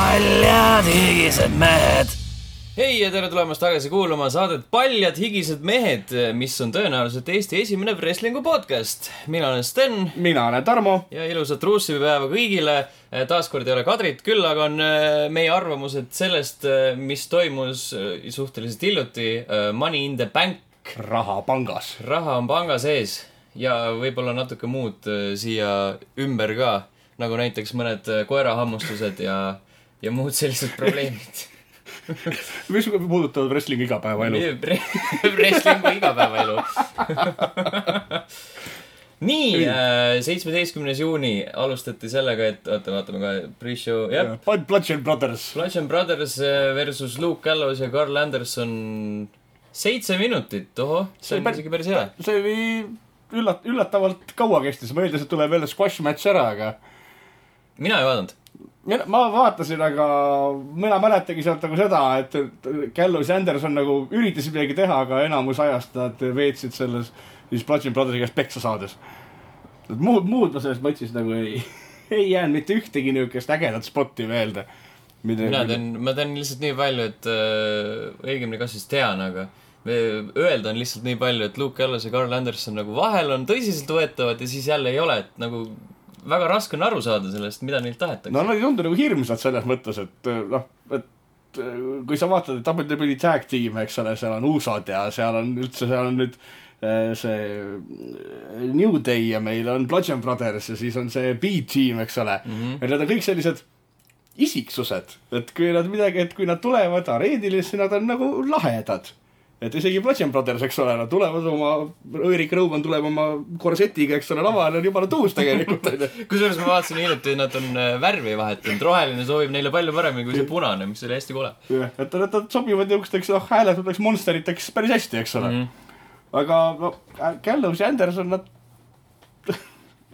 paljad higised mehed. hei ja tere tulemast tagasi kuulama saadet Paljad higised mehed, mis on tõenäoliselt Eesti esimene wrestling'u podcast. mina olen Sten mina olen Tarmo. ja ilusat Ruussipäeva kõigile. taaskord ei ole Kadrit, küll aga on äh, meie arvamused sellest, mis toimus äh, suhteliselt hiljuti. Money in the Bank, raha pangas. raha on panga sees ja võib-olla natuke muud äh, siia ümber ka, nagu näiteks mõned äh, koerahammustused ja, ja muud sellised probleemid. mis puudutavad wrestling'i igapäevaelu. Wrestling'u igapäevaelu. nii, seitsmeteistkümnes juuni alustati sellega, et oota, vaatame kohe, pre-show, jah. Bloodshed Brothers. Bludgeon Brothers äh, versus Luke Gallows ja Carl Anderson. seitse minutit, ohoh, see on isegi päris hea. see oli üllat-, üllatavalt kaua kestis, ma eeldasin, et tuleb jälle squash match ära, aga mina ei vaadanud. mina, ma vaatasin, aga mina mäletangi sealt nagu seda, et et Gallows ja Anderson nagu üritasid midagi teha, aga enamus ajast nad veetsid selles siis Bloodshed Brothersi käest peksa saades. muud, muud ma sellest matšist nagu ei, ei jäänud mitte ühtegi niisugust ägedat spotti meelde. mina tean, ma tean lihtsalt nii palju, et äh, õigemini kas siis tean, aga öelda on lihtsalt nii palju, et Luke Gallows ja Carl Anderson nagu vahel on tõsiseltvõetavad ja siis jälle ei ole, et nagu väga raske on aru saada sellest, mida neilt tahetakse no nad ei tundu nagu hirmsad selles mõttes, et eh, noh, et eh, kui sa vaatad WWE tag tiime, eks ole, seal on USA-d ja seal on üldse, seal on nüüd eh, see New Day ja meil on Bludgeon Brothers ja siis on see B-tiim, eks ole mm. -hmm. ja need on kõik sellised isiksused, et kui nad midagi, et kui nad tulevad areenile, siis nad on nagu lahedad et isegi Bludgeon Brothers, eks ole, nad tulevad oma, Erik Rõumann tuleb oma korsetiga, eks ole, lavale on jumala tuus tegelikult, onju. kusjuures ma vaatasin hiljuti, nad on äh, värvi vahetanud, roheline sobib neile palju paremini kui see punane, mis oli hästi kole jah, et nad, nad sobivad niisugusteks noh, hääletuteks monsteriteks päris hästi, eks ole mm. mm. -hmm. aga no Gallows ja Anderson, nad,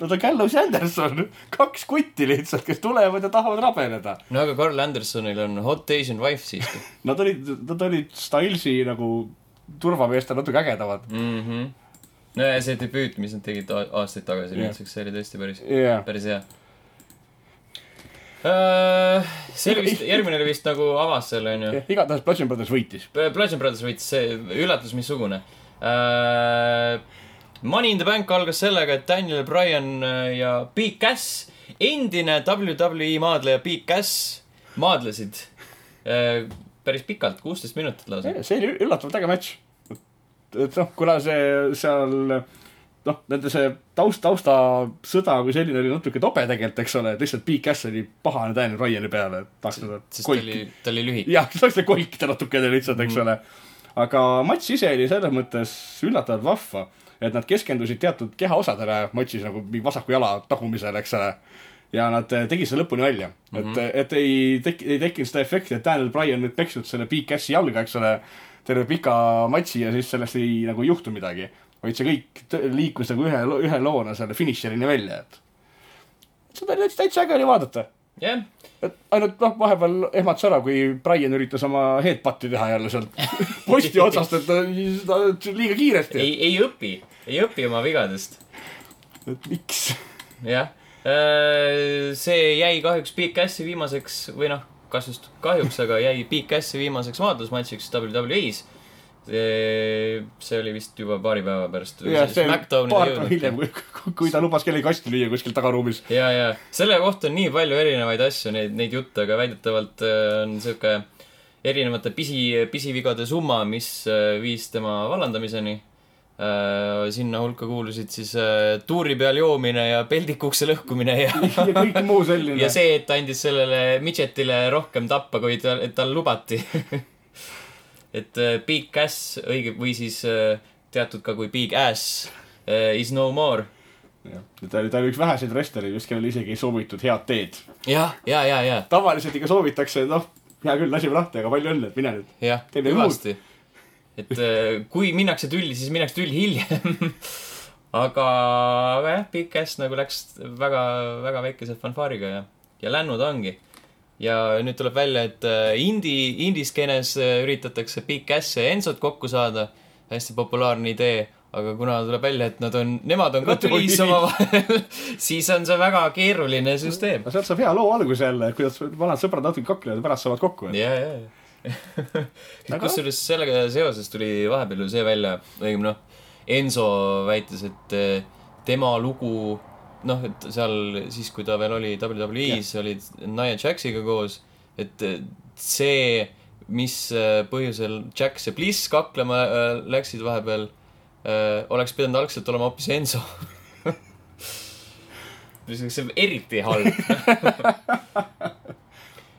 nad on Gallows ja Anderson, kaks kutti lihtsalt, kes tulevad ja tahavad rabeleda. no aga Carl Andersonil on hot Asian wife siiski Nad olid, nad olid Stylesi nagu turvameestel natuke ägedamad. mm. -hmm. no ja see debüüt, mis nad tegid aastaid tagasi Jah. nüüdseks, see oli tõesti päris jah, päris hea. see oli vist, järgmine oli vist nagu avas selle, onju. igatahes Bludgeon Brothers võitis. Bludgeon Brothers võitis, see üllatus missugune. Money in the Bank algas sellega, et Daniel Bryan äh, ja Big Cass, endine WWE maadleja Big Cass, maadlesid äh, päris pikalt, kuusteist minutit lausa. see oli üllatavalt äge matš. et noh, kuna see seal noh, nende see taust, taustasõda kui selline oli natuke tobe tegelikult, eks ole, et lihtsalt Big Cass oli pahane Daniel Ryan'i peale, et tahaks teda sest ta oli, lühike. jah, tahaks teda kolkida natukene lihtsalt, eks ole. aga matš ise oli selles mõttes üllatavalt vahva, et nad keskendusid teatud kehaosadele matšis nagu vasaku jala tagumisele, eks ole. ja nad eh, tegid selle lõpuni välja mm, -hmm. et, et ei tek-, ei tekkinud seda efekti, et Daniel Bryan nüüd peksnud selle Big Cassi jalga, eks ole, terve pika matši ja siis sellest ei nagu ei juhtu midagi. vaid see kõik liikus nagu ühe, ühe loona selle finišerini välja, et seda oli täitsa äge oli vaadata jah, et ainult noh, vahepeal ehmatas ära, kui Brian üritas oma headbut'i teha jälle sealt posti otsast, et ta, liiga kiiresti. ei, ei õpi, ei õpi oma vigadest. et miks? jah, see jäi kahjuks Big Cassi viimaseks või noh, kas just kahjuks, aga jäi Big Cassi viimaseks maadlusmatšiks WWE-s. See oli vist juba paari päeva pärast. jah, see paar päeva hiljem, kui, ta lubas kellegi kasti lüüa kuskil tagaruumis. ja, ja selle kohta on nii palju erinevaid asju, neid, neid jutte, aga väidetavalt äh, on sihuke erinevate pisi, pisivigade summa, mis äh, viis tema vallandamiseni. sinna hulka kuulusid siis äh, tuuri peal joomine ja peldikukse lõhkumine ja ja kõik muu selline ja. see, et ta andis sellele midžetile rohkem tappa, kui ta, et tal lubati. et äh, Big Cass õige või siis äh, teatud ka kui Big Ass äh, is no more. ta oli, ta oli üks väheseid wrestlereid, kes kellele isegi ei soovitud head teed. jah, ja, ja, ja, tavaliselt ikka soovitakse, noh, hea küll, lasime lahti, aga palju õnne, et mine nüüd. jah, hüvasti. et kui minnakse tülli, siis minnakse tülli hiljem. aga, aga jah, Big Cass nagu läks väga, väga väikese fanfaariga ja, ja lännu ta ongi. Ja nüüd tuleb välja, et äh, indie, indieskeenes äh, üritatakse Big Cass ja Enzot kokku saada. hästi populaarne idee, aga kuna tuleb välja, et nad on, nemad on ka tülis omavahel, siis on see väga keeruline süsteem. no sealt saab hea loo alguse jälle, kuidas vanad sõbrad natuke kaklevad ja pärast saavad kokku. ja, ja, ja. Kusjuures sellega seoses tuli vahepeal ju see välja, õigemini noh, Enso väitis, et eh, tema lugu, noh, et seal siis, kui ta veel oli WWE-s, olid Nia Jaxiga koos, et see, mis eh, põhjusel Jax ja Bliss kaklema eh, läksid vahepeal, oleks pidanud algselt olema hoopis Enso. mis on eriti halb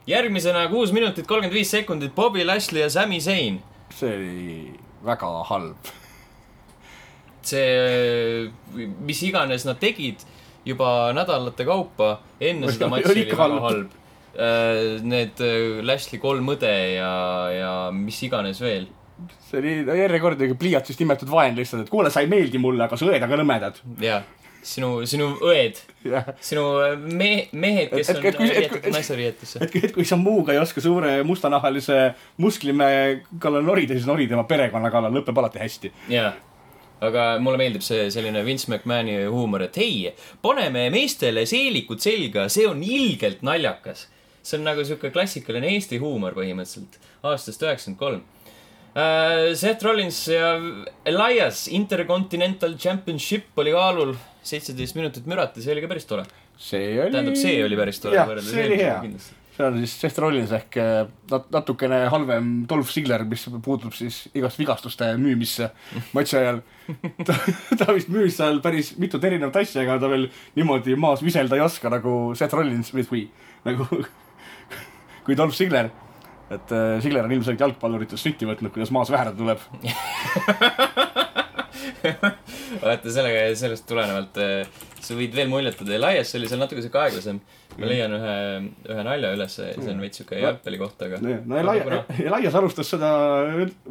järgmisena kuus minutit kolmkümmend viis sekundit Bobby Lashley ja Sami Zayn. see oli väga halb. see, mis iganes nad tegid juba nädalate kaupa enne seda matši oli väga halb. halb. Need äh, Lashley kolm õde ja, ja mis iganes veel. see oli järjekordne pliiatsist imetud vaen lihtsalt, et kuule, sa ei meeldi mulle, aga su õed on ka nõmedad. ja sinu, sinu õed, jah, sinu me-, mehed, kes Et- on et- kui- et- riietud et- et, kui sa muuga ei oska suure mustanahalise musklimehe kallal norida, siis nori tema perekonna kallal, lõpeb alati hästi. jaa, aga mulle meeldib see selline Vince McMahoni huumor, et hei, paneme meestele seelikud selga, see on ilgelt naljakas. see on nagu sihuke klassikaline Eesti huumor põhimõtteliselt, aastast üheksakümmend kolm. Seth Rollins ja Elias Intercontinental Championship oli kaalul, seitseteist minutit mürati, see oli ka päris tore. see oli. tähendab, see oli päris tore. see oli hea. On siis Seth Rollins ehk eh, nat-, natukene halvem Dolph Ziggler, mis puutub siis igast vigastuste müümisse matši ajal. ta, ta vist müüs seal päris mitut erinevat asja, ega ta veel niimoodi maas viselda ei oska nagu Seth Rollins või, või nagu kui Dolph Ziggler. et äh, Ziggler on ilmselt jalgpalluritest sütti võtnud, kuidas maas väherda tuleb. vaata sellega, sellest tulenevalt äh, sa võid veel muljetada, Elias oli seal natuke sihuke aeglasem. ma leian ühe, ühe nalja ülesse, see on veits sihuke jalgpalli kohta, aga. no Eli-, Elias alustas seda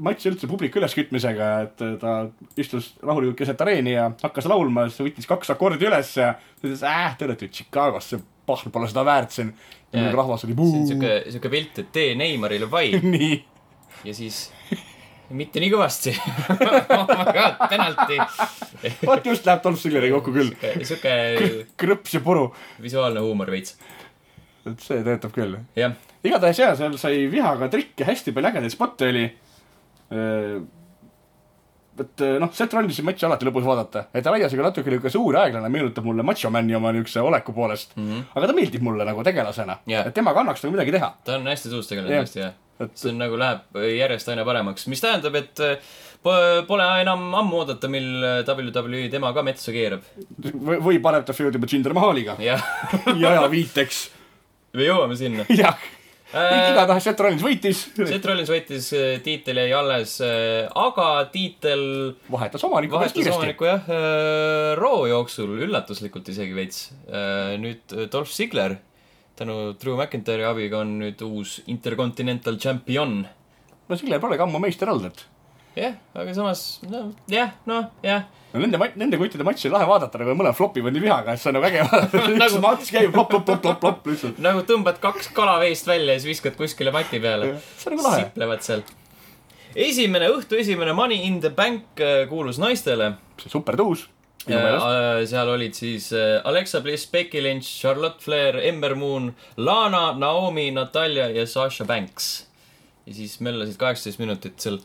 matši üldse publiku üleskütmisega, et ta istus rahulikult keset areeni ja hakkas laulma, siis võttis kaks akordi üles ja ütles, äh, te olete ju Chicagos, see pahl pole seda väärt siin. ja rahvas oli sihuke, sihuke pilt, et tee Neimarile vai nii, ja siis mitte nii kõvasti oh my god, penalti. vot just läheb Dolph Ziggleri kokku küll. sihuke krõps ja puru, visuaalne huumor veits. et see töötab küll. jah, igatahes jaa, seal sai vihaga trikke, hästi palju ägedaid spotte oli. Et noh, Seth Rollinsi matši alati lõbus vaadata, et Elias oli natuke niisugune suur ja aeglane, meenutab mulle Macho Mani oma niisuguse oleku poolest mm. -hmm. aga ta meeldib mulle nagu tegelasena Jah. et temaga annaks nagu midagi teha. ta on hästi suus tegelane Jah. tõesti jah. Et- see on nagu läheb järjest aina paremaks, mis tähendab, et po- pole enam ammu oodata, mil WWE tema ka metsa keerab. või, või paneb ta feud juba Jinder Mahaliga jah, ja ajaviiteks. me jõuame sinna. jah, igatahes Seth Rollins võitis, Seth Rollins võitis, tiitel jäi alles, aga tiitel vahetas omanikku päris kiiresti. omanikku jah, Raw jooksul üllatuslikult isegi veits. nüüd Dolph Ziggler tänu Drew McIntyre'i abiga on nüüd uus Intercontinental Champion. no Ziggler polegi ammu meister olnud, et jah, aga samas, no jah, noh, jah. No nende, nende kuttide matši on lahe vaadata, nagu mõlemad flopivad nii vihaga, et see on nagu äge vaadata. üks Nagu- mats käib plop, plop, plop, plop, plop lihtsalt. nagu tõmbad kaks kala veest välja ja siis viskad kuskile mati peale. see on nagu lahe. siplevad seal. esimene, õhtu esimene Money in the Bank äh, kuulus naistele. see super tuus. minu meelest. seal olid siis äh, Alexa Bliss, Becky Lynch, Charlotte Flair, Ember Moon, Lana, Naomi, Natalja ja Sasha Banks. ja siis möllasid kaheksateist minutit seal.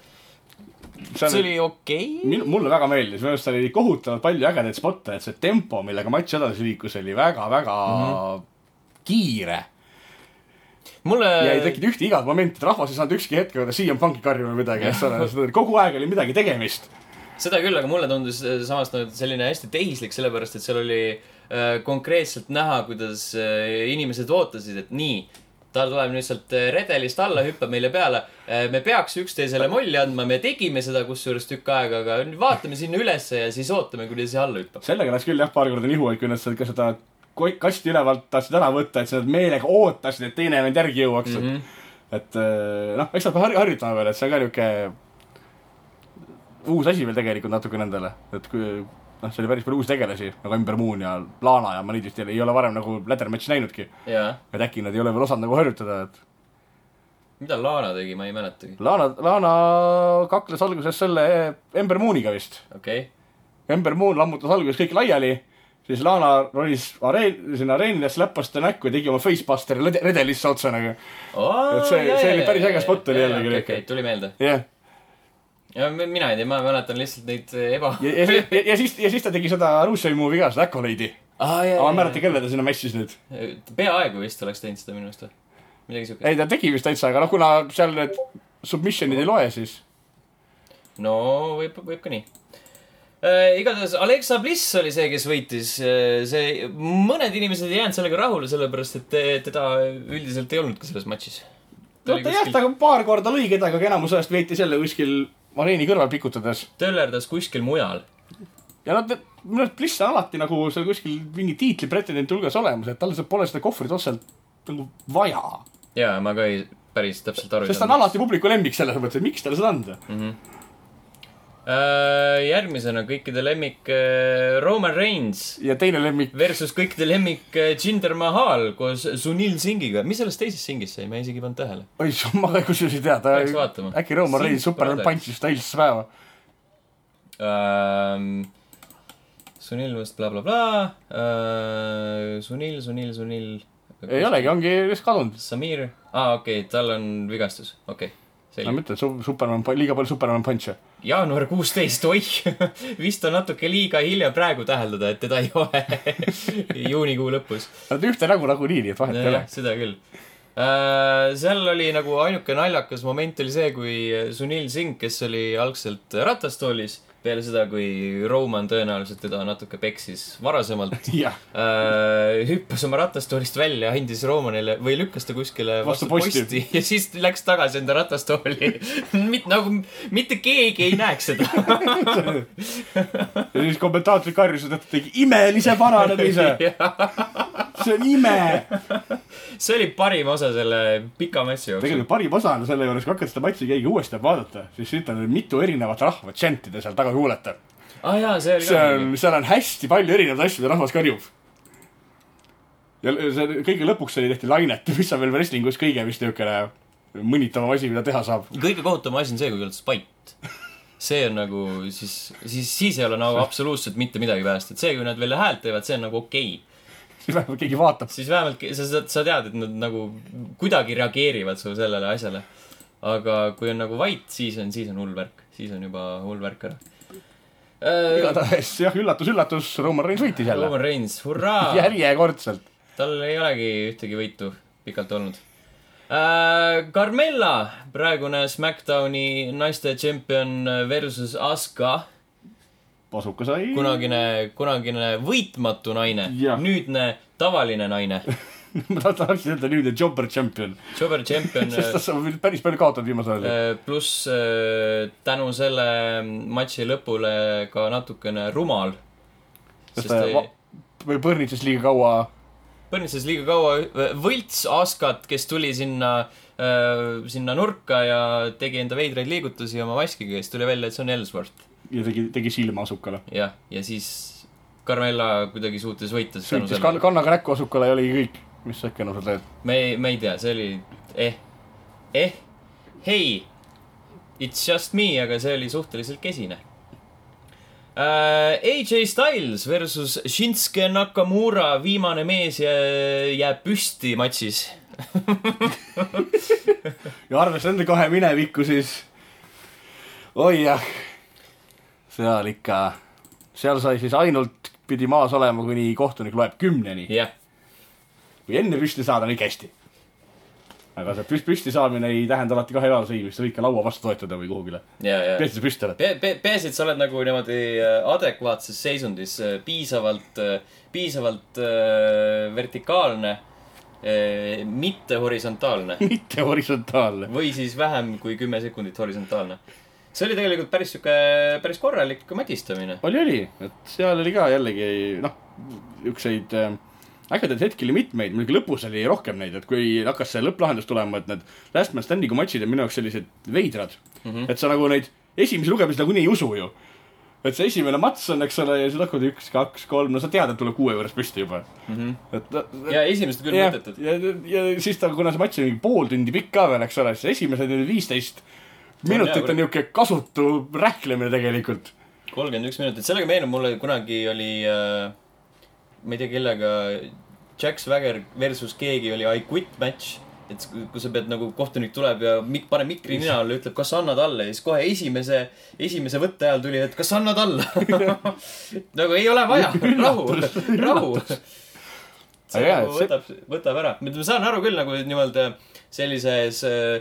See oli okei? Minu, mulle väga meeldis, minu arust seal oli kohutavalt palju ägedaid spotte, et see tempo, millega matš edasi liikus, oli väga-väga mm -hmm. kiire. Mulle ja ei tekkinud ühtegi igat momenti, et rahvas ei saanud ükski hetk öelda CM Punki karjuma või midagi, eks ole, kogu aeg oli midagi tegemist. seda küll, aga mulle tundus äh, samas nagu selline hästi tehislik, sellepärast et seal oli äh, konkreetselt näha, kuidas äh, inimesed ootasid, et nii, ta tuleb sealt äh, redelist alla, hüppab meile peale. me peaks üksteisele molli andma, me tegime seda kusjuures tükk aega, aga vaatame sinna ülesse ja siis ootame, kuni see alla hüppab. sellega läks küll jah, paar korda nihu, et kui nad seda, ka seda kasti ülevalt tahtsid ära võtta, et nad meelega ootasid, et teine vend järgi jõuaks mm. Mhm. -hmm. et eh, noh, eks nad peavad har- harjutama veel, et see on ka niisugune uus asi veel tegelikult natuke nendele, et kui noh, see oli päris palju uusi tegelasi nagu Ember Moon ja Lana ja ma neid vist ei ole varem nagu ladder match'i näinudki. jaa. et äkki nad ei ole veel osanud nagu harjutada, et mida Lana tegi, ma ei mäletagi. Lana, Lana kakles alguses selle Ember Mooniga vist. okei okay.. Ember Moon lammutas alguses kõik laiali, siis Lana ronis areen, sinna areenile, släppas ta näkku ja tegi oma Facebusteri rede- redelisse otsa nagu. Et see- see oli päris äge spot oli jällegi. okei, tuli meelde. jah, ja mina ei tea, ma mäletan lihtsalt neid äh, eba. ja, ja, ja, ja siis, ja siis ta tegi seda Russovi move'i ka, seda Accolade'i. aa, aga ma ei mäleta, kelle ta sinna mässis nüüd. peaaegu vist oleks teinud seda minu arust või? midagi siukest. ei, ta tegi vist täitsa, aga noh, kuna seal need submission'id ei loe, siis no võib, võib ka nii äh,. igatahes Alexa Bliss oli see, kes võitis see, mõned inimesed ei jäänud sellega rahule, sellepärast et te- teda üldiselt ei olnud ka selles matšis. no ta jah, ta paar korda lõi kedagi, aga enamus ajast veetis jälle kuskil areeni kõrval pikutades. töllerdas kuskil mujal. ja noh, minu arust Bliss on alati nagu seal kuskil mingi tiitli pretendenti hulgas olemas, et tal lihtsalt pole seda kohvrit otseselt nagu vaja. jaa, ma ka ei, päris täpselt aru ei sest ta on alati publiku lemmik selles mõttes, et miks talle seda anda. Äh, järgmisena kõikide lemmik äh, Roman Reigns ja teine lemmik, versus kõikide lemmik äh, Jinder Mahal koos Sunil Singiga. mis sellest teisest singist sai, ma isegi ei pannud tähele. oi, ma kusjuures ei tea, ta äkki Roman Superman Brother. punch'is ta eilsesse päeva. ähm,. Sunil vist blablabla äh,. Sunil, Sunil, Sunil. ei olegi, ongi just kadunud. Samir, aa okei okay,, tal on vigastus, okei okay,, ma mõtlen, Superman, liiga palju Superman punch'e. Jaanuar kuusteist, oih, vist on natuke liiga hilja praegu täheldada, et teda ei ole juunikuu lõpus. Nad ühte nägu nagunii, nii et vahet ei ole seda küll. seal oli nagu ainuke naljakas moment oli see, kui Sunil Singh, kes oli algselt ratastoolis, peale seda, kui Roman tõenäoliselt teda natuke peksis varasemalt, jah, hüppas oma ratastoolist välja, andis Romanile või lükkas ta kuskile Vastu vastu, posti. posti ja siis läks tagasi enda ratastooli. mitte nagu, mitte keegi ei näeks seda. ja siis kommentaatorid karjusid, et ta tegi imelise paranemise. See on ime. see oli parim osa selle pika matši jooksul. tegelikult parim osa on selle juures, kui hakkad seda matši keegi uuesti vaadata, siis on mitu erinevat rahva tšentida seal taga kuulata. aa jaa, see oli see on, seal on hästi palju erinevaid asju, mida rahvas karjub. ja see kõige lõpuks oli tehti lainet, mis on veel wrestlingus kõige vist niisugune mõnitavam asi, mida teha saab. kõige kohutavam asi on see, kui oled spait. see on nagu siis, siis, siis ei ole nagu absoluutselt mitte midagi päästa, et see, kui nad veel häält teevad, see on nagu okei okay.. siis vähemalt keegi vaatab. siis vähemalt sa, sa, sa tead, et nad nagu kuidagi reageerivad su sellele asjale. aga kui on nagu vait, siis on, siis on hull värk, siis on juba hull värk ära äh,. igatahes jah, üllatus-üllatus, Roman Reigns võitis jälle. Roman Reigns, hurraa, järjekordselt. tal ei olegi ühtegi võitu pikalt olnud äh,. Carmella, praegune SmackDowni naiste tšempion versus Asuka pasuka sai. kunagine, kunagine võitmatu naine nüüdne tavaline naine, ma tahaksin öelda nüüd, et jobber champion. Jobber champion sest ta on veel päris palju kaotanud viimasel ajal. äh, pluss äh, tänu selle matši lõpule ka natukene rumal. sest ta va- põrnitses liiga kaua. põrnises liiga kaua, võlts Askat, kes tuli sinna äh, sinna nurka ja tegi enda veidraid liigutusi oma maskiga ja siis tuli välja, et see on Ellsworth. Ja tegi, tegi silma asukale. jah, ja siis Carmella kuidagi suutis võita sõitis kann-, kannaga näkku asukale ja oligi kõik. mis sa äkki ennused teed? me ei, me ei tea, see oli eh, eh, hei, it's just me, aga see oli suhteliselt kesine uh,. AJ Styles versus Shinsuke Nakamura, viimane mees jää- jääb püsti matšis ja arvestades nende kahe minevikku, siis oi jah, seal ikka, seal sai siis ainult, pidi maas olema, kuni kohtunik loeb kümneni. jah, kui enne püsti saada, on kõik hästi. aga see püst-, püsti saamine ei tähenda alati kahe jala sõimist, sa võid ka laua vastu toetada või kuhugile. ja, ja peaasi, et sa püsti oled. Pe-, pe-, peaasi, et sa oled nagu niimoodi äh, adekvaatses seisundis, piisavalt, piisavalt äh, vertikaalne, mitte horisontaalne mitte horisontaalne. või siis vähem kui kümme sekundit horisontaalne. See oli tegelikult päris sihuke, päris korralik matistamine. oli, oli, et seal oli ka jällegi noh, niisuguseid äh, ägedaid hetki oli mitmeid, muidugi lõpus oli rohkem neid, et kui hakkas see lõpplahendus tulema, et need Last Man Standing'u matšid on minu jaoks sellised veidrad mm. -hmm. et sa nagu neid esimesi lugemisi nagunii ei usu ju. et see esimene mats on, eks ole, ja siis hakkavad üks, kaks, kolm, no sa tead, et tuleb kuue juures püsti juba mm. -hmm. et ja esimesed küll ja, mõttetud. ja, ja siis ta, kuna see matš oli mingi pool tundi pikk ka veel, eks ole, siis esimesed need viisteist minutit on niisugune kasutu rähklemine tegelikult. kolmkümmend üks minutit, sellega meenub mulle kunagi oli äh,, ma ei tea kellega, Jack Swagger versus keegi oli I quit match. et kui sa pead nagu kohtunik tuleb ja mik-, paneb mikri nina alla, ütleb, kas annad alla ja siis kohe esimese, esimese võtte ajal tuli, et kas annad alla. nagu ei ole vaja, rahu, rahu. see Aga jaa, nagu see- võtab, võtab ära. ma saan aru küll nagu nii-öelda sellises äh,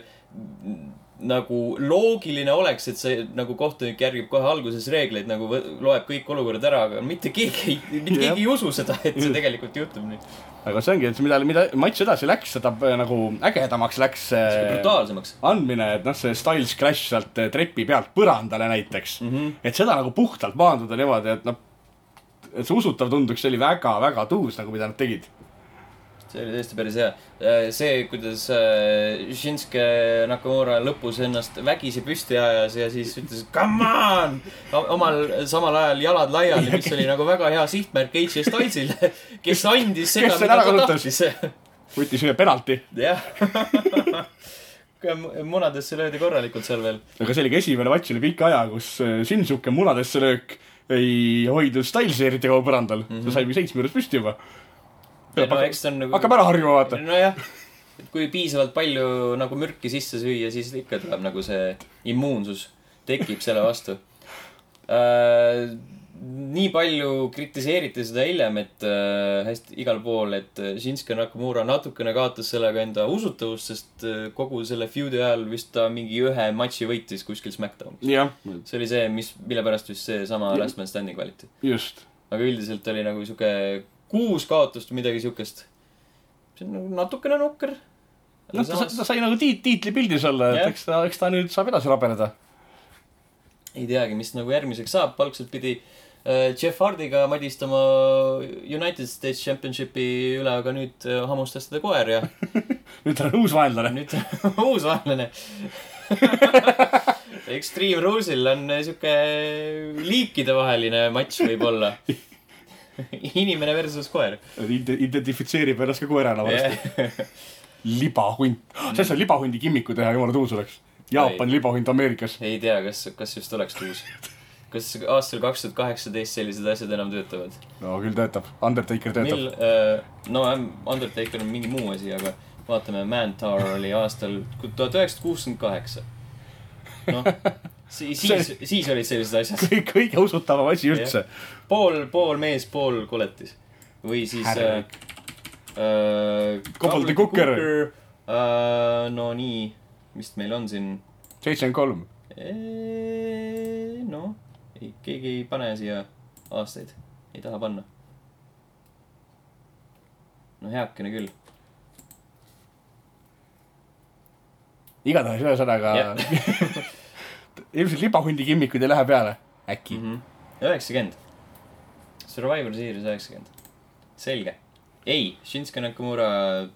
nagu loogiline oleks, et see nagu kohtunik järgib kohe alguses reegleid, nagu loeb kõik olukorrad ära, aga mitte keegi mitte keegi ei usu seda, et see tegelikult juhtub nii. aga see ongi, et mida, mida matš edasi läks, seda äh, nagu ägedamaks läks see brutaalsemaks. andmine, et noh, see Styles Clash sealt äh, trepi pealt põrandale näiteks mm. -hmm. et seda nagu puhtalt maanduda niimoodi, et noh, et see usutav tunduks, see oli väga-väga tuus nagu, mida nad tegid. See oli tõesti päris hea. see, kuidas äh, Shinsuke Nakamura lõpus ennast vägisi püsti ajas ja siis ütles come on, omal samal ajal jalad laiali, mis oli nagu väga hea sihtmärk AJ Stylesile, kes andis seda, mida ta tahtis. võttis ühe penalti, jah. munadesse löödi korralikult seal veel. aga see oli ka esimene matš üle pika aja, kus äh, Shinsuke munadesse löök ei hoidnud Stylesi eriti kaua põrandal mm, -hmm. ta sai mingi seitsme juures püsti juba. No eks ta on nagu. hakkab ära harjuma, vaata. nojah, et kui piisavalt palju nagu mürki sisse süüa, siis ikka tuleb nagu see immuunsus tekib selle vastu äh,. nii palju kritiseeriti seda hiljem, et äh, hästi igal pool, et Shinsuke Nakamura natukene kaotas sellega enda usutavust, sest äh, kogu selle feud'i ajal vist ta mingi ühe matši võitis kuskil SmackDownis. jah, see oli see, mis, mille pärast vist seesama Last Man Standing valiti. just. aga üldiselt oli nagu sihuke kuus kaotust või midagi siukest. see on nagu natukene nukker. noh, ta, ta sai nagu tiit-, tiitlipildis olla, et eks ta, eks ta nüüd saab edasi rabeleda. ei teagi, mis nagu järgmiseks saab, algselt pidi äh, Jeff Hardiga madistama United States Championshipi üle, aga nüüd äh, hammustas teda koer ja nüüd ta on uus vaenlane. nüüd uus vaenlane. Extreme Rules'il on sihuke liikidevaheline matš võib-olla. inimene versus koer. identifitseerib ennast ka koerana varsti. libahunt, sellest on libahundi kimmiku teha, jumala tuus oleks. Jaapani libahunt Ameerikas. ei tea, kas, kas just oleks tuus. kas aastal kaks tuhat kaheksateist sellised asjad enam töötavad? no küll töötab, Undertaker töötab mil äh,, no ähm, Undertaker on mingi muu asi, aga vaatame, Mantower oli aastal tuhat üheksasada kuuskümmend kaheksa. noh, siis, siis, siis olid sellised asjad. kõige, usutavam asi üldse. pool, pool mees, pool koletis. või siis äh, Härrik. äh, Cooker. äh,. no nii, mis meil on siin? seitsekümmend kolm. noh, ei, keegi ei pane siia aastaid, ei taha panna. no heakene küll. igatahes ühesõnaga Jah. ilmselt libahundi kimmikud ei lähe peale. äkki. Mhm. üheksakümmend. Survivor Series üheksakümmend. selge. ei, Shinsuke Nakamura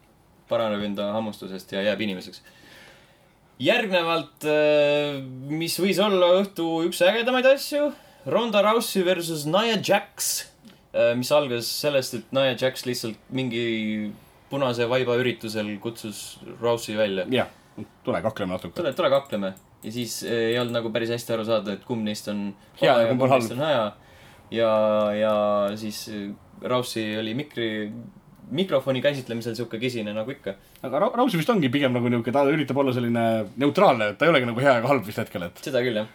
paraneb enda hammustusest ja jääb inimeseks. järgnevalt, mis võis olla õhtu üks ägedamaid asju, Ronda Rousey versus Nia Jax. mis algas sellest, et Nia Jax lihtsalt mingi punase vaiba üritusel kutsus Rousey välja. jah, tule kakleme natuke. tule, tule kakleme. Ja siis eh, ei olnud nagu päris hästi aru saada, et kumb neist on Hea ja kumb neist on hea. ja, ja siis eh, Rousey oli mikri, mikrofoni käsitlemisel sihuke kisine nagu ikka. aga Ra- Rausi vist ongi pigem nagu niuke, ta üritab olla selline neutraalne, et ta ei olegi nagu hea ega halb vist hetkel, et seda küll jah.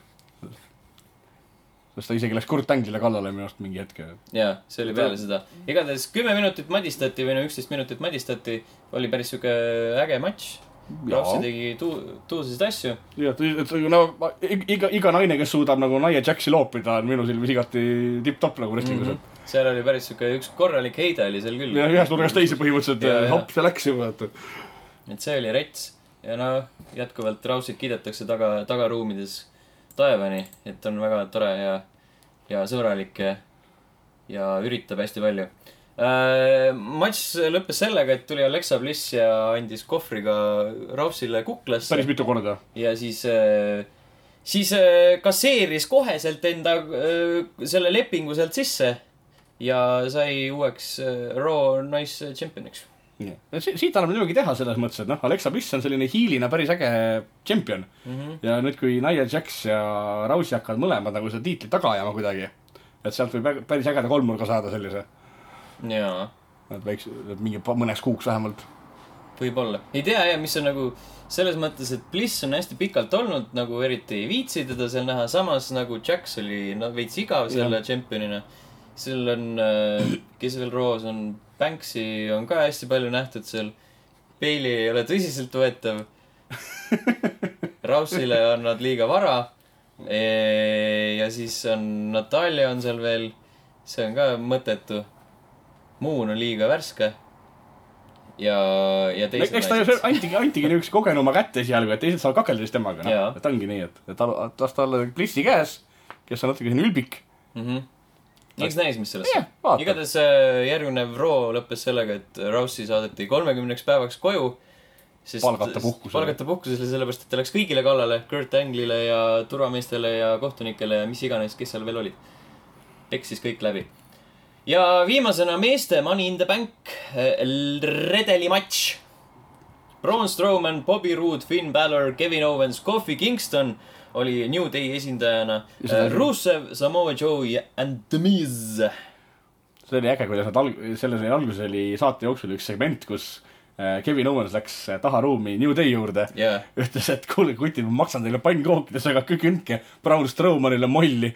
sest ta isegi läks Kurt Anglile kallale minu arust mingi hetk. jaa, see oli peale seda. igatahes kümme minutit madistati või no üksteist minutit madistati. oli päris sihuke äge matš. Rousey tegi tu-, tuuseid asju. jah, et no iga, iga naine, kes suudab nagu Nia Jaxi loopida, on minu silmis igati tipp-topp nagu wrestlingus mm. -hmm. seal oli päris sihuke üks korralik heide oli seal küll. ja ühest nurgast teise põhimõtteliselt hopp, see läks juba, et et see oli rets ja noh, jätkuvalt Rausit kiidetakse taga, tagaruumides taevani, et on väga tore ja, ja sõbralik ja, ja üritab hästi palju. Matš lõppes sellega, et tuli Alexa Bliss ja andis kohvriga Rausile kuklasse päris mitu korda. ja siis äh,, siis äh, kasseeris koheselt enda äh, selle lepingu sealt sisse ja sai uueks äh, Raw Nice Championiks. siit annab muidugi teha selles mõttes, et noh, Alexa Bliss on selline hiilina päris äge tšempion mm. -hmm. ja nüüd, kui Nia Jax ja Rousey hakkavad mõlemad nagu seda tiitlit taga ajama kuidagi, et sealt võib äge- päris ägeda kolmnurga saada sellise, jaa, et väikse, mingi pa- mõneks kuuks vähemalt. võib-olla. ei tea jah, mis on nagu selles mõttes, et Bliss on hästi pikalt olnud, nagu eriti ei viitsi teda seal näha, samas nagu Jax oli no veits igav selle tšempionina. seal on, kes veel roos on, Banksy on ka hästi palju nähtud seal. Bailey ei ole tõsiseltvõetav. Rousile on nad liiga vara. ja siis on Natalja on seal veel, see on ka mõttetu. Moon on liiga värske. ja, ja teised eks ta ju antigi, antigi niisuguse kogenuma kätte esialgu, et teised saavad kakelda siis temaga, noh. et ongi nii, et, et las ta olla Blissi käes, kes on natuke selline ülbik. mm. -hmm. eks näis, mis sellest vaata. igatahes äh, järgmine Raw lõppes sellega, et Rousey saadeti kolmekümneks päevaks koju. Palgata puhkusele. palgata puhkusele, sellepärast et ta läks kõigile kallale, Kurt Angle'ile ja turvameestele ja kohtunikele ja mis iganes, kes seal veel olid. peksis kõik läbi. Ja viimasena meeste Money in the Bank äh, redelimatš. Braun Strowman, Bobby Roode, Finn Balor, Kevin Owens, Kofi Kingston oli New Day esindajana Ja seda-. Rusev, Samoa Joe ja And The Miz. see oli äge, kuidas nad alg-, selles oli alguses oli saate jooksul üks segment, kus äh, Kevin Owens läks taharuumi New Day juurde jaa, ütles, et kuulge kutid, ma maksan teile pannkookides, aga kündke Braun Strowmanile molli.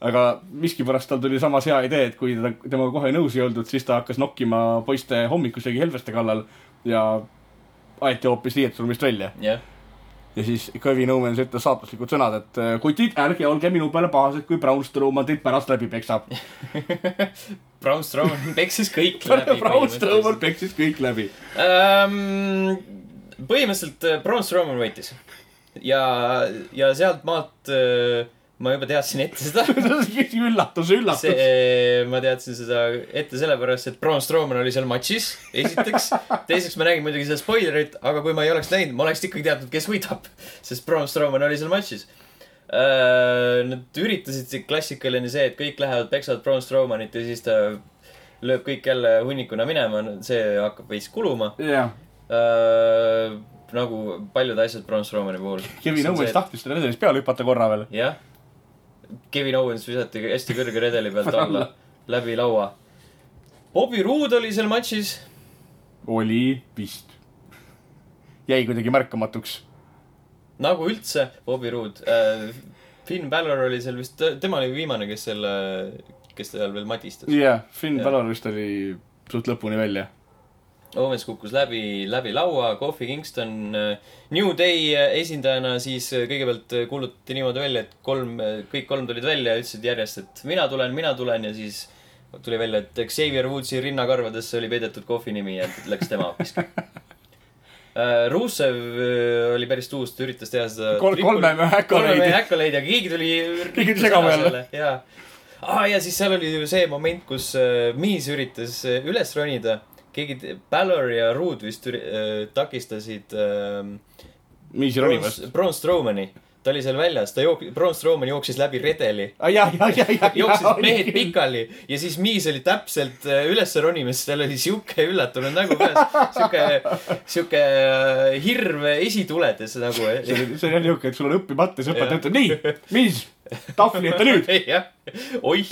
Aga miskipärast tal tuli samas hea idee, et kui teda, temaga kohe nõus ei oldud, siis ta hakkas nokkima poiste hommikusöögi helveste kallal ja aeti hoopis riietusruumist välja. jah. ja siis Kevin Owens ütles saatuslikud sõnad, et kutid, ärge olge minu peale pahased, kui Braun Strowman teid pärast läbi peksab. Braun Strowman peksis kõik läbi. Braun Strowman peksis kõik läbi. ähm,. põhimõtteliselt äh, Braun Strowman võitis. ja, ja sealt maalt äh, ma juba teadsin ette seda. üllatus, üllatus. see, ma teadsin seda ette sellepärast, et Braun Strowman oli seal matšis, esiteks. teiseks ma nägin muidugi seda spoilerit, aga kui ma ei oleks näinud, ma oleks ikkagi teadnud, kes võidab. sest Braun Strowman oli seal matšis. Nad üritasid see klassikaline see, et kõik lähevad peksavad Braun Strowmanit ja siis ta lööb kõik jälle hunnikuna minema, see hakkab veits kuluma. jah, nagu paljud asjad Braun Strowmani puhul. Kevin Owens tahtis teda redelist peale hüpata korra veel. jah. Kevin Owens visati hästi kõrge redeli pealt alla, läbi laua. Bobby Roode oli seal matšis. oli vist. jäi kuidagi märkamatuks. nagu üldse Bobby Roode äh,. Finn Balor oli seal vist, tema oli viimane, kes selle, kes seal veel matistas. jah, Finn Jah. Balor vist oli suht lõpuni välja. Owens kukkus läbi, läbi laua, Kofi Kingston äh, New Day äh, esindajana siis äh, kõigepealt kuulutati niimoodi välja, et kolm, kõik kolm tulid välja ja ütlesid järjest, et mina tulen, mina tulen ja siis tuli välja, et Xavier Woodsi rinnakarvadesse oli peidetud Kofi nimi ja läks tema hoopiski. Rusev oli päris tuus, ta üritas teha seda Kol- kolme mehe kolme mehe. Accolade ja keegi tuli Keegi tuli segama jälle. jaa. aa, ja siis seal oli ju see moment, kus Miis üritas üles ronida. keegi, Balor ja Rood vist äh, takistasid äh, Braun ronimast. Braun Strowmani. Ta oli seal väljas, ta jook-, Braun Strowman jooksis läbi redeli. jooksid mehed. pikali ja siis Miis oli täpselt äh, üles ronimas, tal oli sihuke üllatunud nägu peas. sihuke, sihuke äh, hirv esituledes nagu. see oli, see oli niuke, et sul on õppimata, siis õpetaja ütleb nii, mis, tahvli ette nüüd, jah, oih,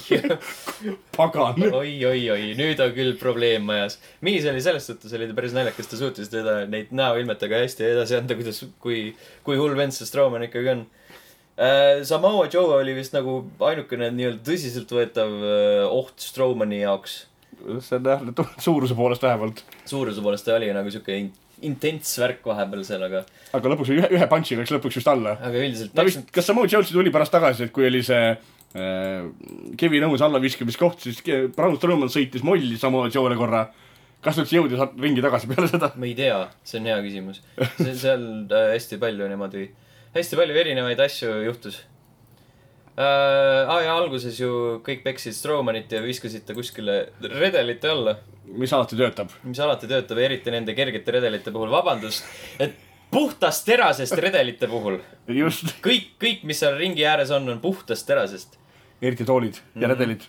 pagan. oi, oi, oi, nüüd on küll probleem majas. Miis oli selles suhtes oli ta päris naljakas, ta suutis teda neid näoilmetega hästi edasi anda, kuidas, kui, kui hull vend see Strowman ikkagi on. Samoa Joe oli vist nagu ainukene nii-öelda tõsiseltvõetav äh, oht Strowmani jaoks. see on jah, suuruse poolest vähemalt. suuruse poolest ta oli nagu sihuke in- intents värk vahepeal seal, aga, aga lõpuks ühe, ühe punch'i läks lõpuks vist alla. aga üldiselt ta vist, kas Samoa Jones'i tuli pärast tagasi, et kui oli see äh, Kevin Owens allaviskamiskoht, siis Braun Strowman sõitis molli Samoa Joe'le korra. kas ta üldse jõudis ringi tagasi peale seda? ma ei tea, see on hea küsimus. seal äh, hästi palju niimoodi, hästi palju erinevaid asju juhtus äh,. aa ja alguses ju kõik peksid Strowmanit ja viskasid ta kuskile redelite alla, mis alati töötab. mis alati töötab, eriti nende kergete redelite puhul, vabandust, et puhtast terasest redelite puhul. kõik, kõik, mis seal ringi ääres on, on puhtast terasest. eriti toolid ja Mhm. redelid.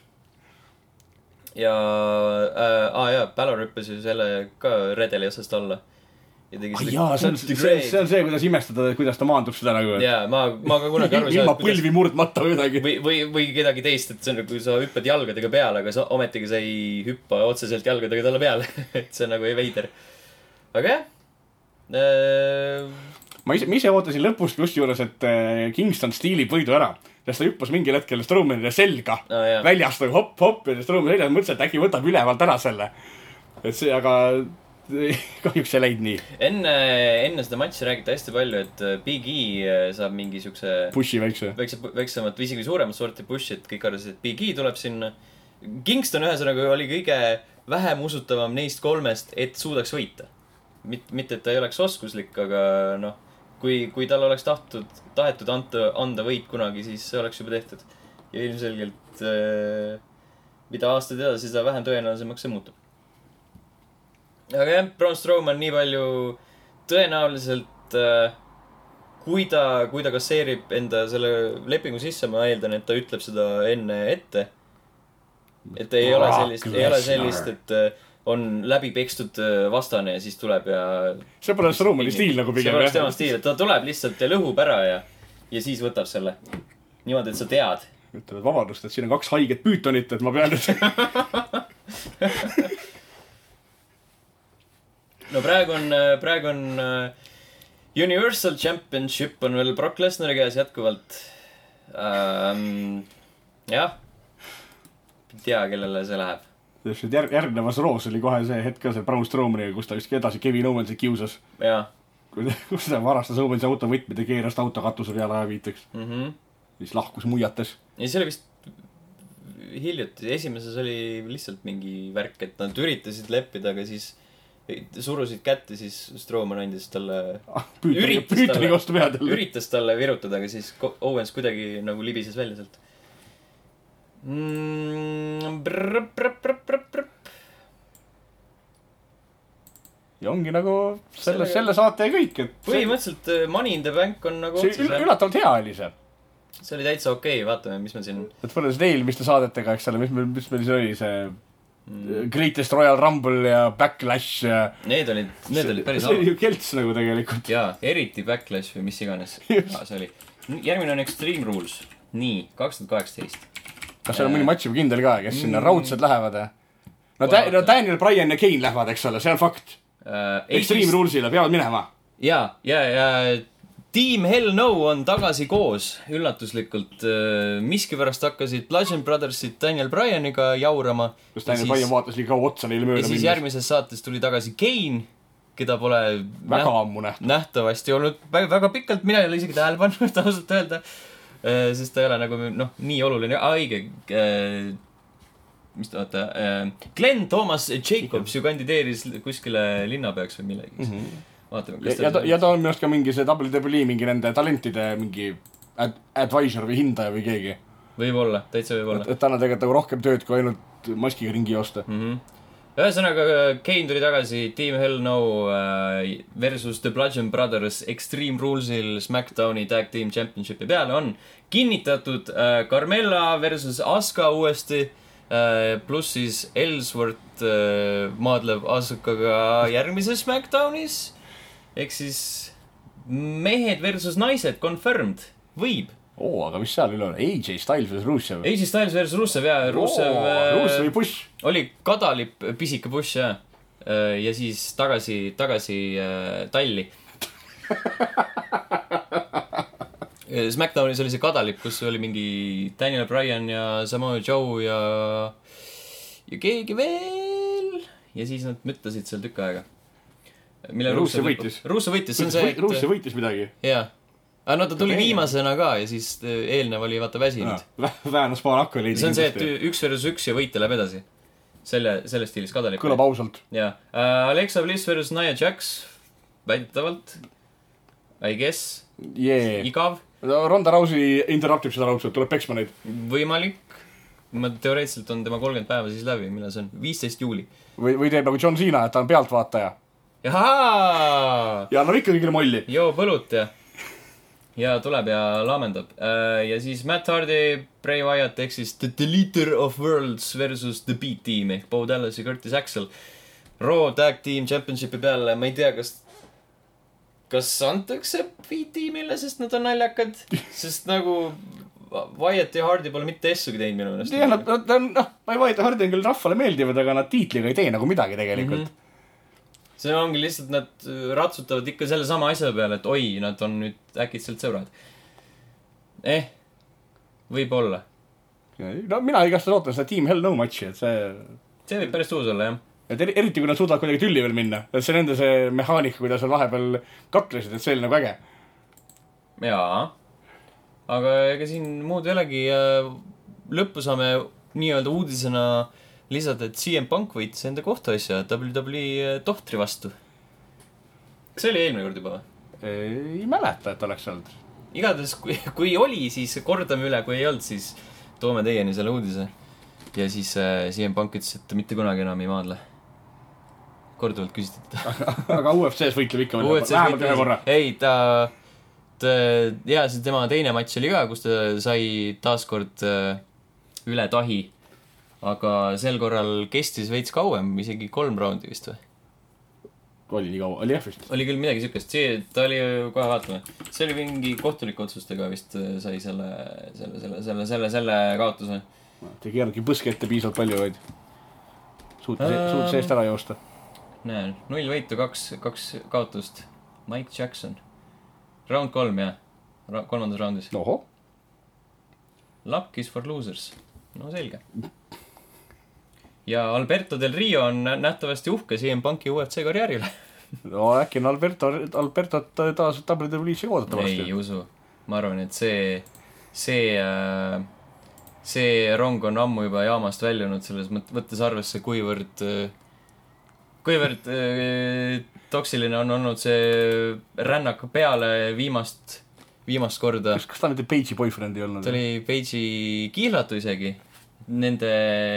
ja äh,, aa jaa, Balor hüppas ju selle ka redeli otsast alla. Ja tegi Ah, jaa, see on, see see on see, kuidas imestada, kuidas ta maandub seda nagu. jaa, ma, ma ka kunagi aru ei ilma saanud, põlvi murdmata või midagi. või, või, või kedagi teist, et see on nagu sa hüppad jalgadega peale, aga sa ometigi sa ei hüppa otseselt jalgadega talle peale. et see on nagu veider. aga jah äh,. ma ise, ma ise ootasin lõpus kusjuures, et äh, Kingston stiilib võidu ära. sest ta hüppas mingil hetkel Strowmanile selga Aa, jaa. väljast nagu hopp-hopp ja Strowman seljas, mõtlesin, et äkki võtab ülevalt ära selle. et see, aga kahjuks ei läinud nii. enne, enne seda matši räägiti hästi palju, et äh, Big E saab mingi siukse Pushi väikse. väikse, väiksemat või isegi suuremat sorti push'i, et kõik arvasid, et Big E tuleb sinna. Kingston ühesõnaga oli kõige vähem usutavam neist kolmest, et suudaks võita. mitte, mitte, et ta ei oleks oskuslik, aga noh, kui, kui tal oleks tahtnud, tahetud anda, anda võit kunagi, siis see oleks juba tehtud. ja ilmselgelt äh, mida aastad edasi, seda vähem tõenäolisemaks see muutub. Aga jah, Braun Strowman nii palju tõenäoliselt äh, kui ta, kui ta kasseerib enda selle lepingu sisse, ma eeldan, et ta ütleb seda enne ette. et ei ole Brock sellist, ei ole sellist, et äh, on läbi pekstud äh, vastane ja siis tuleb ja. see pole Strowmani stiil nagu see pigem oleks tema stiil, et ta tuleb lihtsalt ja lõhub ära ja, ja siis võtab selle. niimoodi, et sa tead. ütleb, et vabandust, et siin on kaks haiget püütonit, et ma pean nüüd. no praegu on, praegu on äh, Universal Championship on veel Brock Lesnari käes jätkuvalt ähm,. jah, ei tea, kellele see läheb. et järg-, järgnevas roos oli kohe see hetk ka see Braun Strowmaniga, kus ta vist edasi Kevin Owensit kiusas. kus ta varastas Owensi auto võtmed ja keeras ta auto katuse peale ajaviiteks. mm. -hmm. siis lahkus muiates. ja see oli vist hiljuti, esimeses oli lihtsalt mingi värk, et nad üritasid leppida, aga siis surusid kätte, siis Strowman andis talle, püütoni talle- vastu pead jälle. üritas talle virutada, aga siis Owens kuidagi nagu libises välja sealt mm,. ja ongi nagu selle, selle saate kõik, et põhimõtteliselt äh, Money in the Bank on nagu see üllatavalt hea oli see. see oli täitsa okei okay., vaatame, mis me siin et võrreldes eelmiste saadetega, eks ole, mis meil, mis meil siin oli, see Greatest Royal Rumble ja Backlash ja. Need olid, need olid päris see oli halvad. ju kelts nagu tegelikult. jaa, eriti Backlash või mis iganes. See oli. järgmine on Extreme Rules. nii, kaks tuhat kaheksateist. kas seal on mõni matš juba kindel ka, kes sinna Mm. raudselt lähevad? no Kohe Ta-, no. Daniel Bryan ja Kane lähevad, eks ole, see on fakt. Uh, Extreme Rules'ile peavad minema. jaa, ja, ja Team Hell No on tagasi koos, üllatuslikult. miskipärast hakkasid Bludgeon Brothersid Daniel Bryaniga jaurama. kus Daniel Bryan vaatas liiga kaua otsa neile ja mööda siis minnes. järgmises saates tuli tagasi Kane, keda pole väga näht- ammu nähtud. nähtavasti olnud väga, väga pikalt, mina ei ole isegi tähele pannud ausalt öelda. sest ta ei ole nagu noh, nii oluline, õige. mis ta, oota, Glen Thomas Jacobs ju kandideeris kuskile linnapeaks või millegi mm. -hmm. vaatame, Mhm. ja, ja ta, ja ta on minu arust ka mingi see WWE mingi nende talentide mingi ad, advisor või hindaja või keegi. võib-olla, täitsa võib-olla et, tal on tegelikult nagu rohkem tööd kui ainult maskiga ringi joosta. mm. -hmm. ühesõnaga, Kane tuli tagasi Team Hell No äh, versus The Bludgeon Brothers Extreme Rules'il SmackDowni Tag Team Championshipi peale on kinnitatud äh, Carmella versus Asuka uuesti äh,. pluss siis Ellsworth maadleb Asukaga järgmises SmackDownis. Ehk siis mehed versus naised confirmed, võib. oo, aga mis seal üle on? AJ Styles versus Rusev. AJ Styles versus Rusev ja Rusev Rusevi äh, push. oli kadalip pisike push jah. ja siis tagasi, tagasi äh, talli. SmackDownis oli see kadalip, kus oli mingi Daniel Bryan ja Samoa Joe ja, ja keegi veel. ja siis nad müttasid seal tükk aega. Mille Rusev võitis. Russo võitis, see on see, et võitis midagi. jaa. aga no ta tuli Okei. viimasena ka ja siis äh, eelnev oli vaata väsinud. väänas paar akvaleidi. see on see, et üks versus üks ja võitja läheb edasi. selle, selles stiilis kadalip. kõlab ausalt. jaa uh,, Alexa Bliss versus Nia Jax, väidetavalt. I guess, jee. igav, Ronda Rousey interruptib seda raudselt, tuleb peksma neid. võimalik. ma teoreetiliselt on tema kolmkümmend päeva siis läbi, millal see on, viisteist juuli. või, või teeb nagu John Cena, et ta on pealtvaataja. Ja annab ikka kõigile molli. joo põlut ja. ja tuleb ja laamendab. ja siis Matt Hardy, Bray Wyatt ehk siis The Deleter of Worlds versus The Beat Team ehk Bo Dallas ja Curtis Axel. Raw Tag Team Championshipi peale, ma ei tea, kas, kas antakse Beat Teamile, sest nad on naljakad, sest nagu Wyatt ja Hardy pole mitte S-ugi teinud minu meelest. jah, nad, nad on, noh, ma ei vaidle, Hardi on küll rahvale meeldivad, aga nad tiitliga ei tee nagu midagi tegelikult mm. Mhm. See ongi lihtsalt, nad ratsutavad ikka sellesama asja peale, et oi, nad on nüüd äkitselt sõbrad. eh, võib-olla. no mina igastahes ootan seda Team Hell No match'i, et see, see võib päris uus olla, jah. et eri- eriti kui nad suudavad kuidagi tülli veel minna, et see nende see mehaanika, kuidas nad vahepeal kaklesid, et see oli nagu äge. jaa. aga ega siin muud ei olegi. lõppu saame nii-öelda uudisena lisada, et CM Punk võitis enda kohtuasja WWE tohtri vastu. kas see oli eelmine kord juba või? ei mäleta, et oleks olnud. igatahes, kui, kui oli, siis kordame üle, kui ei olnud, siis toome teieni selle uudise. ja siis äh, CM Punk ütles, et mitte kunagi enam ei maadle. korduvalt küsiti teda. aga UFC-s võitleb ikka vähemalt ühe korra. ei, ta, ta, jaa, see tema teine matš oli ka, kus ta sai taaskord äh, üle tahi. Aga sel korral kestis veits kauem, isegi kolm raundi vist või? oli nii kaua, oli jah vist. oli küll midagi siukest, see, ta oli, kohe vaatame. see oli mingi kohtunike otsustega vist äh, sai selle, selle, selle, selle, selle, selle kaotuse. ta ei keeranudki põske ette piisavalt palju, vaid suutis, Ähm. suutis eest ära joosta. näen, null võitu, kaks, kaks kaotust. Mike Jackson. Round kolm jah, kolmandas raundis. ohoh, Luck is for losers. no selge. ja Alberto Del Rio on nä- nähtavasti uhke CM Punki UFC karjääri üle. no äkki on Alberto, Albertot taas WWE-sse ei oodatavasti. usu. ma arvan, et see, see, see rong on ammu juba jaamast väljunud, selles mõttes, võttes arvesse, kuivõrd, kuivõrd äh, toksiline on olnud see rännak peale viimast, viimast korda. kas, kas ta nüüd Page'i boyfriend ei olnud ta? oli Page'i kihlatu isegi. Nende,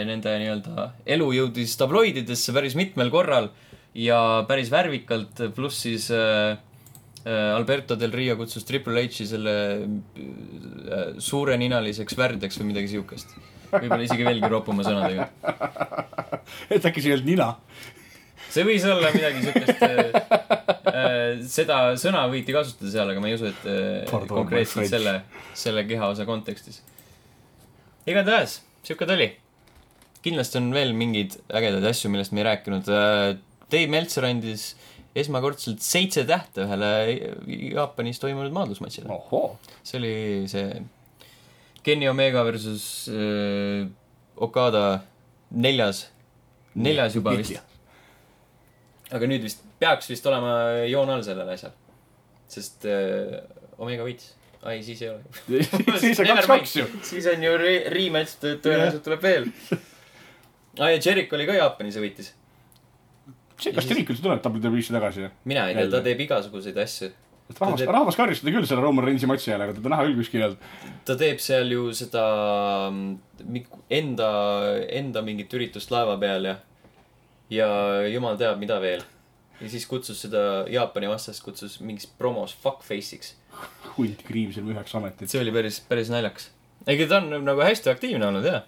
nende nii-öelda elu jõudis tabloididesse päris mitmel korral ja päris värvikalt, pluss siis äh, äh, Alberto Del Rio kutsus Triple H'i selle äh, suureninaliseks värdjaks või midagi siukest. võib-olla isegi veelgi ropuma sõnadega. et äkki see ei olnud nina? see võis olla midagi siukest äh, äh,, seda sõna võiti kasutada seal, aga ma ei usu, et äh, Pardon, konkreetselt selle, selle kehaosa kontekstis. igatahes, siuke ta oli. kindlasti on veel mingeid ägedaid asju, millest me ei rääkinud. Dave Meltzer andis esmakordselt seitse tähte ühele Jaapanis toimunud maadlusmatšile. see oli see Kenny Omega versus äh, Okada neljas, neljas juba vist. aga nüüd vist, peaks vist olema joon all sellel asjal. sest äh, Omega võitis. ai, siis ei ole. siis on kaks-kaks ju. siis on ju re- rematch, tõenäoliselt tuleb veel. aa ja Jericho oli ka Jaapanis ja võitis. kas Jericho üldse tuleb WWE-sse tagasi? mina ei tea, ta teeb igasuguseid asju. rahvas, rahvas karjus teda küll selle Roman Reinsi matši ajal, aga teda näha küll kuskil ei olnud. ta teeb seal ju seda mm, enda, enda mingit üritust laeva peal ja, ja jumal teab, mida veel. Ja siis kutsus seda Jaapani vastast, kutsus mingiks promos fuckface'iks. hunt kriimsil üheksa ametit. see oli päris, päris naljakas. ega ta on nagu hästi aktiivne olnud ja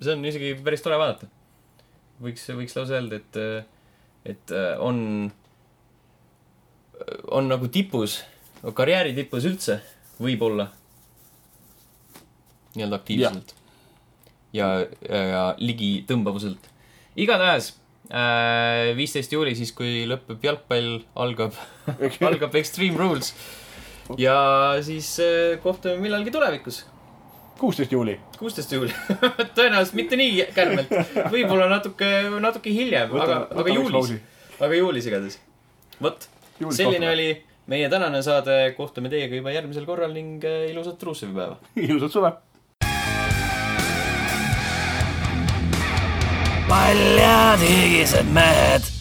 see on isegi päris tore vaadata. võiks, võiks lausa öelda, et, et äh, on, on nagu tipus, karjääri tipus üldse, võib-olla. nii-öelda aktiivselt. ja, ja, ja ligitõmbavuselt. igatahes viisteist juuli, siis kui lõpeb jalgpall, algab algab Extreme Rules. ja siis äh, kohtume millalgi tulevikus kuusteist juuli. kuusteist juuli. tõenäoliselt mitte nii kärmelt, võib-olla natuke, natuke hiljem, aga, aga juulis, aga juulis igatahes. vot, selline. oli meie tänane saade, kohtume teiega juba järgmisel korral ning äh, ilusat truusevipäeva. ilusat suve. Paljad higised mehed